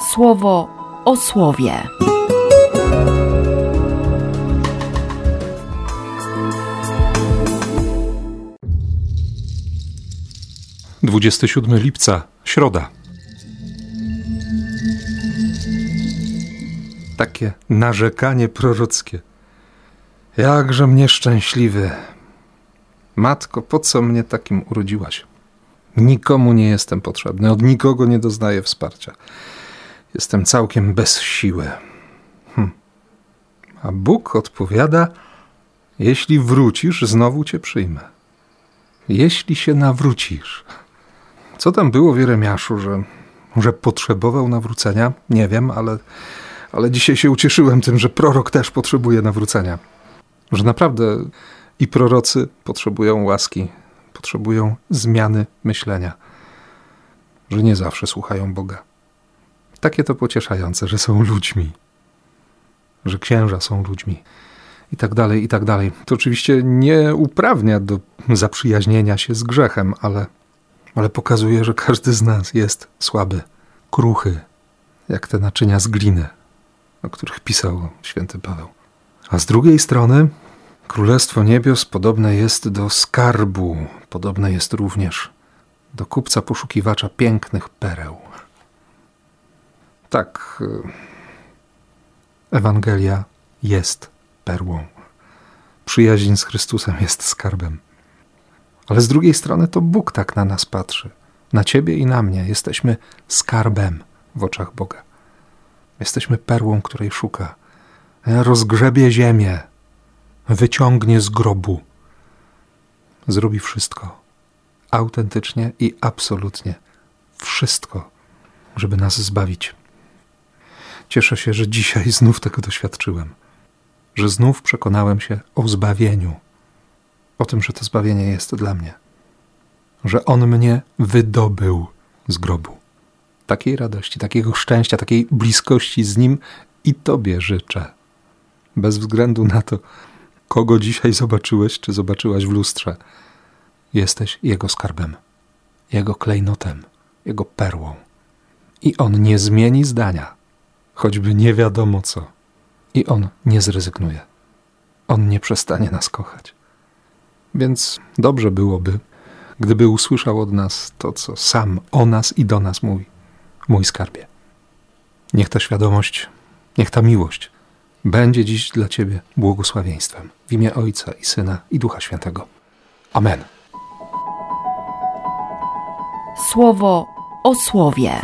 słowo o słowie. Dwudziesty siódmy lipca, środa. Takie narzekanie prorockie. Jakże mnie szczęśliwy. Matko, po co mnie takim urodziłaś? Nikomu nie jestem potrzebny, od nikogo nie doznaję wsparcia. Jestem całkiem bez siły. Hm. A Bóg odpowiada: Jeśli wrócisz, znowu cię przyjmę. Jeśli się nawrócisz. Co tam było w Jeremiaszu, że, że potrzebował nawrócenia? Nie wiem, ale, ale dzisiaj się ucieszyłem tym, że prorok też potrzebuje nawrócenia. Że naprawdę i prorocy potrzebują łaski, potrzebują zmiany myślenia, że nie zawsze słuchają Boga. Takie to pocieszające, że są ludźmi, że księża są ludźmi i tak dalej, i tak dalej. To oczywiście nie uprawnia do zaprzyjaźnienia się z grzechem, ale, ale pokazuje, że każdy z nas jest słaby, kruchy, jak te naczynia z gliny, o których pisał święty Paweł. A z drugiej strony Królestwo Niebios podobne jest do skarbu, podobne jest również do kupca poszukiwacza pięknych pereł. Tak, y, Ewangelia jest perłą. Przyjaźń z Chrystusem jest skarbem. Ale z drugiej strony to Bóg tak na nas patrzy. Na ciebie i na mnie jesteśmy skarbem w oczach Boga. Jesteśmy perłą, której szuka. Rozgrzebie ziemię, wyciągnie z grobu. Zrobi wszystko, autentycznie i absolutnie wszystko, żeby nas zbawić. Cieszę się, że dzisiaj znów tego doświadczyłem, że znów przekonałem się o zbawieniu, o tym, że to zbawienie jest dla mnie, że On mnie wydobył z grobu. Takiej radości, takiego szczęścia, takiej bliskości z Nim i Tobie życzę. Bez względu na to, kogo dzisiaj zobaczyłeś, czy zobaczyłaś w lustrze. Jesteś Jego skarbem, Jego klejnotem, Jego perłą. I On nie zmieni zdania, choćby nie wiadomo co. I On nie zrezygnuje. On nie przestanie nas kochać. Więc dobrze byłoby, gdyby usłyszał od nas to, co sam o nas i do nas mówi, mój skarbie. Niech ta świadomość, niech ta miłość będzie dziś dla Ciebie błogosławieństwem. W imię Ojca i Syna i Ducha Świętego. Amen. Słowo o słowie.